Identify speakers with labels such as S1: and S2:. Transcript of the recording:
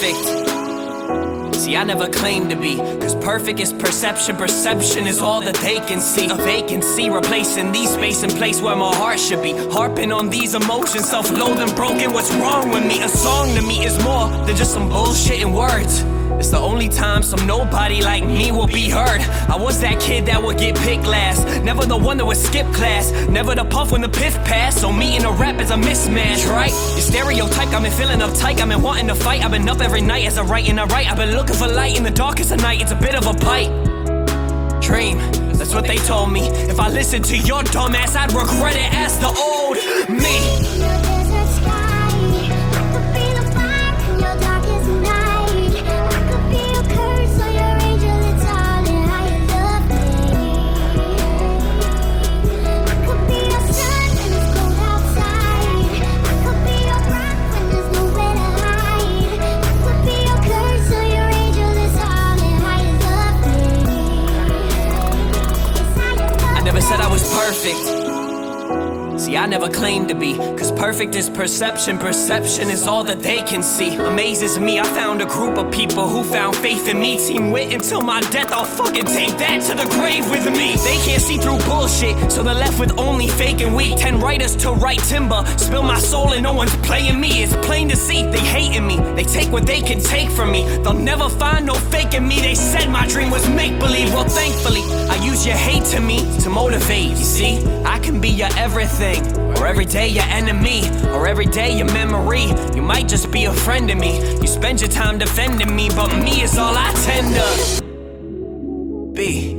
S1: perfect. See, I never claimed to be, cause perfect is perception, perception is all that they can see. A vacancy replacing these space and place where my heart should be. Harping on these emotions, self loathing, broken, what's wrong with me? A song to me is more than just some bullshit in words. It's the only time some nobody like me will be heard. I was that kid that would get picked last. Never the one that would skip class. Never the puff when the piff passed. So me and a rap is a mismatch, right? Your stereotype got me feeling uptight. I've been wanting to fight. I've been up every night as I write and I write. I've been looking for light in the darkest of night. It's a bit of a bite. Dream, that's what they told me. If I listened to your dumb ass, I'd regret it as the old me. Perfect. See, I never claimed to be, cause perfect is perception, perception is all that they can see. Amazes me, I found a group of people who found faith in me. Team wit until my death, I'll fucking take that to the grave with me. They can't see through bullshit, so they're left with only fake and weak. Ten writers to write timber, spill my soul and no one's playing me. It's plain to see, they hating me. They take what they can take from me. They'll never find no fake in me. They said my dream was make believe. Well, thankfully, I use your hate to me to motivate. You see, I can be your everything, or every day your enemy, or every day your memory. You might just be a friend to me. You spend your time defending me, but me is all I tend to be.